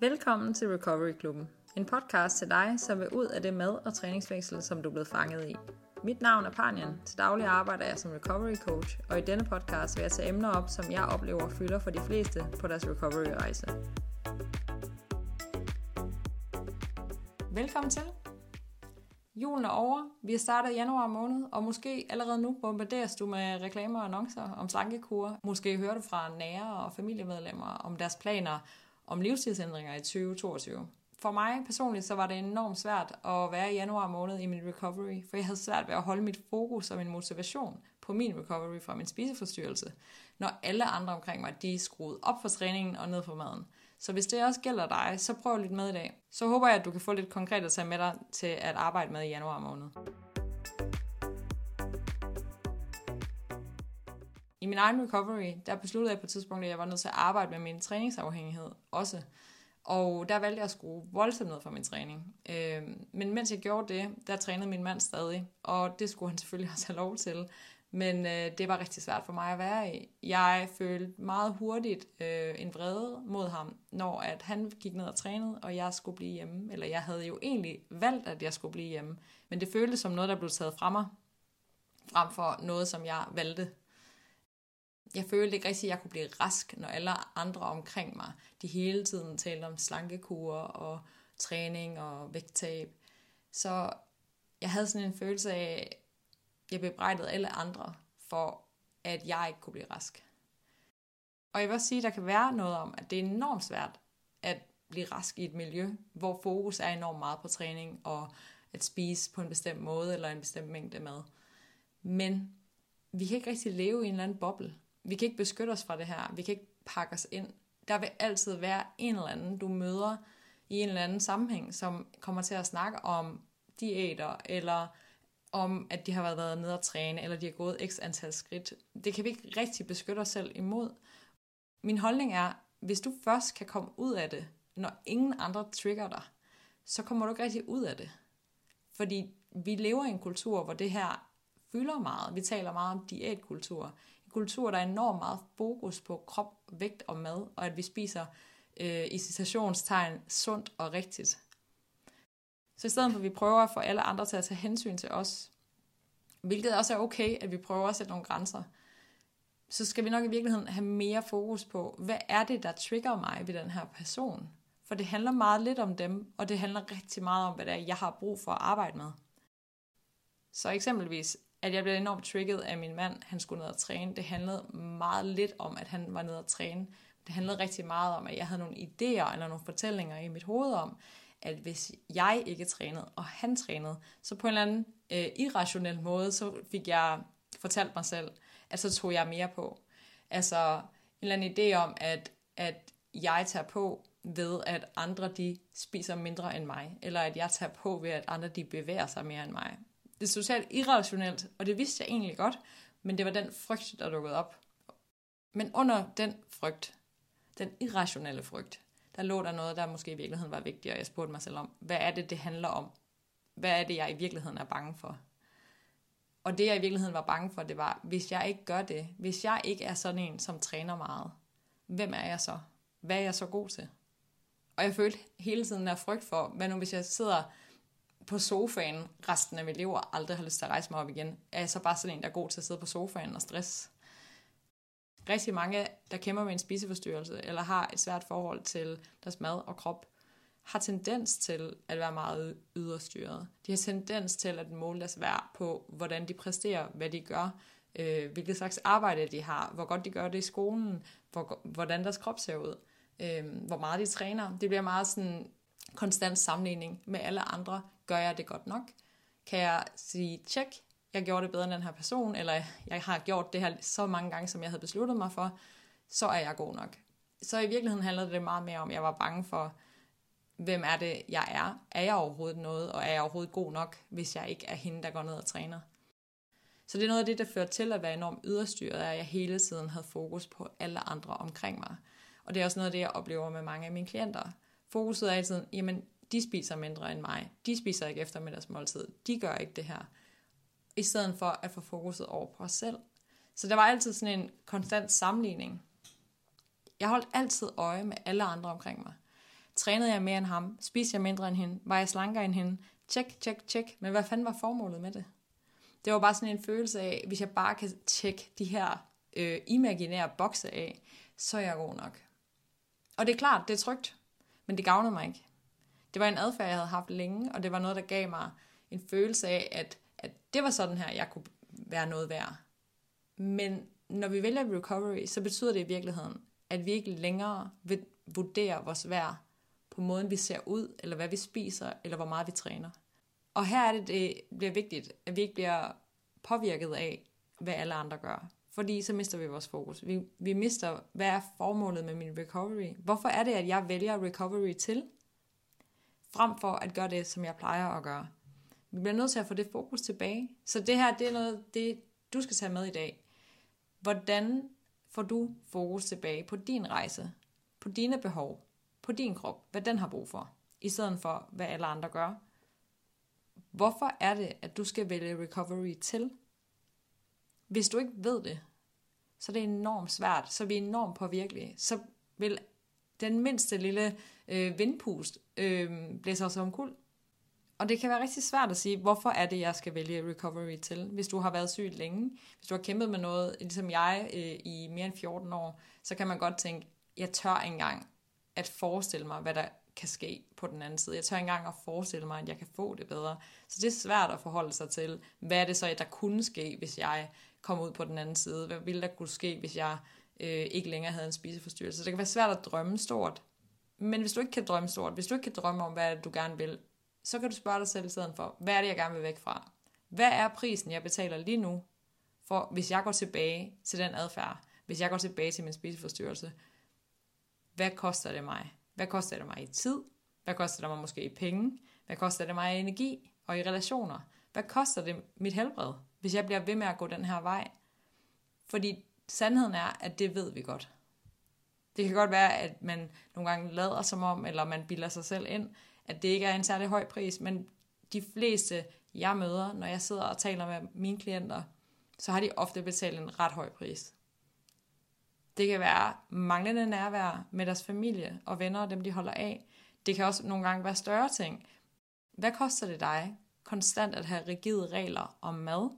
Velkommen til Recovery Klubben. En podcast til dig, som vil ud af det mad- og træningsfængsel, som du er blevet fanget i. Mit navn er Panjan. Til daglig arbejder jeg som recovery coach, og i denne podcast vil jeg tage emner op, som jeg oplever fylder for de fleste på deres recovery-rejse. Velkommen til. Julen er over. Vi er startet i januar måned, og måske allerede nu bombarderes du med reklamer og annoncer om slankekur. Måske hører du fra nære og familiemedlemmer om deres planer om livsstilsændringer i 2022. For mig personligt så var det enormt svært at være i januar måned i min recovery, for jeg havde svært ved at holde mit fokus og min motivation på min recovery fra min spiseforstyrrelse, når alle andre omkring mig, de skruede op for træningen og ned for maden. Så hvis det også gælder dig, så prøv lidt med i dag. Så håber jeg, at du kan få lidt konkret at tage med dig til at arbejde med i januar måned. I min egen recovery, der besluttede jeg på et tidspunkt, at jeg var nødt til at arbejde med min træningsafhængighed også. Og der valgte jeg at skrue voldsomt ned for min træning. Øh, men mens jeg gjorde det, der trænede min mand stadig, og det skulle han selvfølgelig også have lov til. Men øh, det var rigtig svært for mig at være i. Jeg følte meget hurtigt øh, en vrede mod ham, når at han gik ned og trænede, og jeg skulle blive hjemme. Eller jeg havde jo egentlig valgt, at jeg skulle blive hjemme. Men det føltes som noget, der blev taget fra mig, frem for noget, som jeg valgte jeg følte ikke rigtig, at jeg kunne blive rask, når alle andre omkring mig, de hele tiden talte om slankekurer og træning og vægttab. Så jeg havde sådan en følelse af, at jeg bebrejdede alle andre for, at jeg ikke kunne blive rask. Og jeg vil også sige, at der kan være noget om, at det er enormt svært at blive rask i et miljø, hvor fokus er enormt meget på træning og at spise på en bestemt måde eller en bestemt mængde mad. Men vi kan ikke rigtig leve i en eller anden boble vi kan ikke beskytte os fra det her. Vi kan ikke pakke os ind. Der vil altid være en eller anden, du møder i en eller anden sammenhæng, som kommer til at snakke om diæter, eller om, at de har været nede at træne, eller de har gået x antal skridt. Det kan vi ikke rigtig beskytte os selv imod. Min holdning er, hvis du først kan komme ud af det, når ingen andre trigger dig, så kommer du ikke rigtig ud af det. Fordi vi lever i en kultur, hvor det her fylder meget. Vi taler meget om diætkultur kultur, der er enormt meget fokus på krop, vægt og mad, og at vi spiser øh, i citationstegn sundt og rigtigt. Så i stedet for, at vi prøver at få alle andre til at tage hensyn til os, hvilket også er okay, at vi prøver at sætte nogle grænser, så skal vi nok i virkeligheden have mere fokus på, hvad er det, der trigger mig ved den her person? For det handler meget lidt om dem, og det handler rigtig meget om, hvad det er, jeg har brug for at arbejde med. Så eksempelvis, at jeg blev enormt trigget af min mand, han skulle ned og træne. Det handlede meget lidt om, at han var nede og træne. Det handlede rigtig meget om, at jeg havde nogle idéer eller nogle fortællinger i mit hoved om, at hvis jeg ikke trænede, og han trænede, så på en eller anden øh, irrationel måde, så fik jeg fortalt mig selv, at så tog jeg mere på. Altså en eller anden idé om, at, at jeg tager på ved, at andre de spiser mindre end mig, eller at jeg tager på ved, at andre de bevæger sig mere end mig det er totalt irrationelt, og det vidste jeg egentlig godt, men det var den frygt, der dukkede op. Men under den frygt, den irrationelle frygt, der lå der noget, der måske i virkeligheden var vigtigt, og jeg spurgte mig selv om, hvad er det, det handler om? Hvad er det, jeg i virkeligheden er bange for? Og det, jeg i virkeligheden var bange for, det var, hvis jeg ikke gør det, hvis jeg ikke er sådan en, som træner meget, hvem er jeg så? Hvad er jeg så god til? Og jeg følte hele tiden der frygt for, hvad nu hvis jeg sidder på sofaen resten af mit liv, og aldrig har lyst til at rejse mig op igen, er jeg så bare sådan en, der er god til at sidde på sofaen og stress. Rigtig mange, der kæmper med en spiseforstyrrelse, eller har et svært forhold til deres mad og krop, har tendens til at være meget yderstyret. De har tendens til at måle deres værd på, hvordan de præsterer, hvad de gør, øh, hvilket slags arbejde de har, hvor godt de gør det i skolen, hvor, hvordan deres krop ser ud, øh, hvor meget de træner. Det bliver meget sådan konstant sammenligning med alle andre. Gør jeg det godt nok? Kan jeg sige, tjek, jeg gjorde det bedre end den her person, eller jeg har gjort det her så mange gange, som jeg havde besluttet mig for, så er jeg god nok. Så i virkeligheden handlede det meget mere om, at jeg var bange for, hvem er det, jeg er? Er jeg overhovedet noget, og er jeg overhovedet god nok, hvis jeg ikke er hende, der går ned og træner? Så det er noget af det, der fører til at være enormt yderstyret, at jeg hele tiden havde fokus på alle andre omkring mig. Og det er også noget af det, jeg oplever med mange af mine klienter. Fokuset er altid, jamen, de spiser mindre end mig. De spiser ikke efter middagsmåltid. De gør ikke det her. I stedet for at få fokuset over på os selv. Så der var altid sådan en konstant sammenligning. Jeg holdt altid øje med alle andre omkring mig. Trænede jeg mere end ham? Spiste jeg mindre end hende? Var jeg slankere end hende? Tjek, tjek, tjek. Men hvad fanden var formålet med det? Det var bare sådan en følelse af, hvis jeg bare kan tjekke de her øh, imaginære bokse af, så er jeg god nok. Og det er klart, det er trygt, men det gavnede mig ikke. Det var en adfærd, jeg havde haft længe, og det var noget, der gav mig en følelse af, at, at det var sådan her, jeg kunne være noget værd. Men når vi vælger recovery, så betyder det i virkeligheden, at vi ikke længere vil vurdere vores værd på måden, vi ser ud, eller hvad vi spiser, eller hvor meget vi træner. Og her er det, det bliver vigtigt, at vi ikke bliver påvirket af, hvad alle andre gør. Fordi så mister vi vores fokus. Vi, vi mister, hvad er formålet med min recovery? Hvorfor er det, at jeg vælger recovery til? Frem for at gøre det, som jeg plejer at gøre. Vi bliver nødt til at få det fokus tilbage. Så det her, det er noget, det du skal tage med i dag. Hvordan får du fokus tilbage på din rejse, på dine behov, på din krop, hvad den har brug for, i stedet for, hvad alle andre gør. Hvorfor er det, at du skal vælge recovery til? Hvis du ikke ved det, så det er det enormt svært, så er vi enormt påvirkelige. Så vil den mindste lille øh, vindpust øh, blæser os omkuld. Og det kan være rigtig svært at sige, hvorfor er det, jeg skal vælge recovery til, hvis du har været syg længe. Hvis du har kæmpet med noget, ligesom jeg, øh, i mere end 14 år, så kan man godt tænke, jeg tør engang at forestille mig, hvad der kan ske på den anden side. Jeg tør engang at forestille mig, at jeg kan få det bedre. Så det er svært at forholde sig til, hvad er det så, der kunne ske, hvis jeg kom ud på den anden side? Hvad ville der kunne ske, hvis jeg øh, ikke længere havde en spiseforstyrrelse? Så det kan være svært at drømme stort. Men hvis du ikke kan drømme stort, hvis du ikke kan drømme om, hvad du gerne vil, så kan du spørge dig selv i stedet for, hvad er det, jeg gerne vil væk fra? Hvad er prisen, jeg betaler lige nu, for hvis jeg går tilbage til den adfærd, hvis jeg går tilbage til min spiseforstyrrelse, hvad koster det mig? Hvad koster det mig i tid? Hvad koster det mig måske i penge? Hvad koster det mig i energi og i relationer? Hvad koster det mit helbred, hvis jeg bliver ved med at gå den her vej? Fordi sandheden er, at det ved vi godt. Det kan godt være, at man nogle gange lader som om, eller man bilder sig selv ind, at det ikke er en særlig høj pris, men de fleste, jeg møder, når jeg sidder og taler med mine klienter, så har de ofte betalt en ret høj pris. Det kan være manglende nærvær med deres familie og venner og dem, de holder af. Det kan også nogle gange være større ting. Hvad koster det dig konstant at have rigide regler om mad?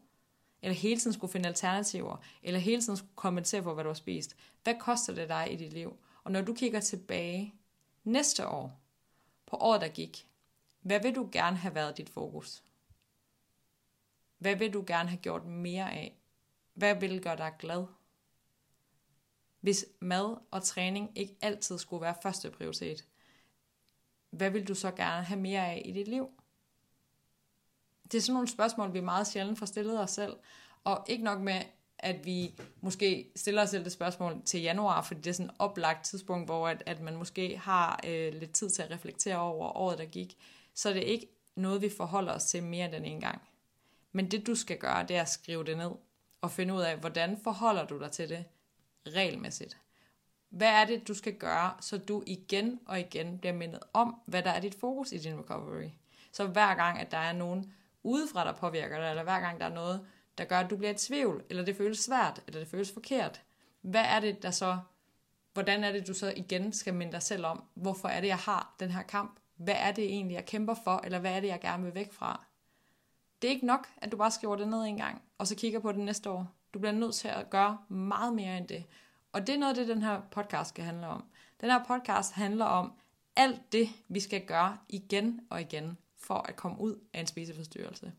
Eller hele tiden skulle finde alternativer? Eller hele tiden skulle kommentere på, hvad du har spist? Hvad koster det dig i dit liv? Og når du kigger tilbage næste år, på året, der gik, hvad vil du gerne have været dit fokus? Hvad vil du gerne have gjort mere af? Hvad vil gøre dig glad? Hvis mad og træning ikke altid skulle være første prioritet, hvad vil du så gerne have mere af i dit liv? Det er sådan nogle spørgsmål, vi meget sjældent får stillet os selv. Og ikke nok med, at vi måske stiller os selv det spørgsmål til januar, fordi det er sådan et oplagt tidspunkt, hvor at, at man måske har øh, lidt tid til at reflektere over året, der gik, så det er ikke noget, vi forholder os til mere end en gang. Men det du skal gøre, det er at skrive det ned og finde ud af, hvordan forholder du dig til det regelmæssigt. Hvad er det, du skal gøre, så du igen og igen bliver mindet om, hvad der er dit fokus i din recovery. Så hver gang, at der er nogen udefra, der påvirker dig, eller hver gang der er noget, der gør, at du bliver i tvivl, eller det føles svært, eller det føles forkert, hvad er det, der så, hvordan er det, du så igen skal minde dig selv om, hvorfor er det, jeg har den her kamp? Hvad er det egentlig, jeg kæmper for, eller hvad er det, jeg gerne vil væk fra? Det er ikke nok, at du bare skriver det ned en gang, og så kigger på det næste år. Du bliver nødt til at gøre meget mere end det. Og det er noget af det, den her podcast skal handle om. Den her podcast handler om alt det, vi skal gøre igen og igen, for at komme ud af en spiseforstyrrelse.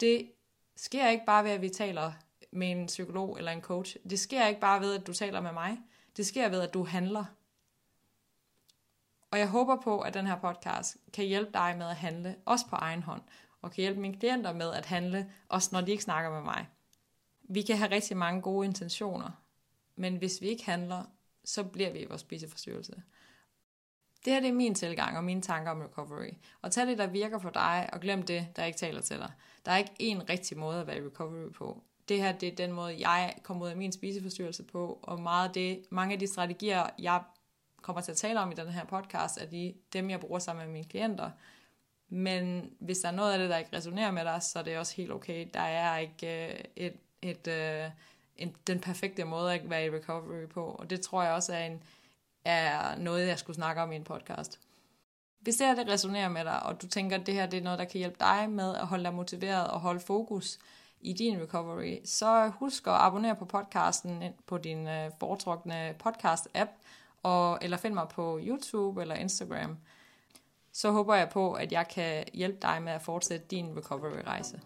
Det sker ikke bare ved, at vi taler med en psykolog eller en coach. Det sker ikke bare ved, at du taler med mig. Det sker ved, at du handler. Og jeg håber på, at den her podcast kan hjælpe dig med at handle, også på egen hånd, og kan hjælpe mine klienter med at handle, også når de ikke snakker med mig. Vi kan have rigtig mange gode intentioner, men hvis vi ikke handler, så bliver vi i vores spiseforstyrrelse. Det her det er min tilgang og mine tanker om recovery. Og tag det, der virker for dig, og glem det, der ikke taler til dig. Der er ikke én rigtig måde at være i recovery på. Det her det er den måde, jeg kommer ud af min spiseforstyrrelse på, og meget af det, mange af de strategier, jeg kommer til at tale om i den her podcast, er de, dem, jeg bruger sammen med mine klienter. Men hvis der er noget af det, der ikke resonerer med dig, så er det også helt okay. Der er ikke øh, et, et, øh, en, den perfekte måde at være i recovery på, og det tror jeg også er, en, er noget, jeg skulle snakke om i en podcast. Hvis det her det resonerer med dig, og du tænker, at det her det er noget, der kan hjælpe dig med at holde dig motiveret og holde fokus i din recovery, så husk at abonnere på podcasten på din øh, foretrukne podcast-app, og, eller find mig på YouTube eller Instagram. Så håber jeg på, at jeg kan hjælpe dig med at fortsætte din recovery-rejse.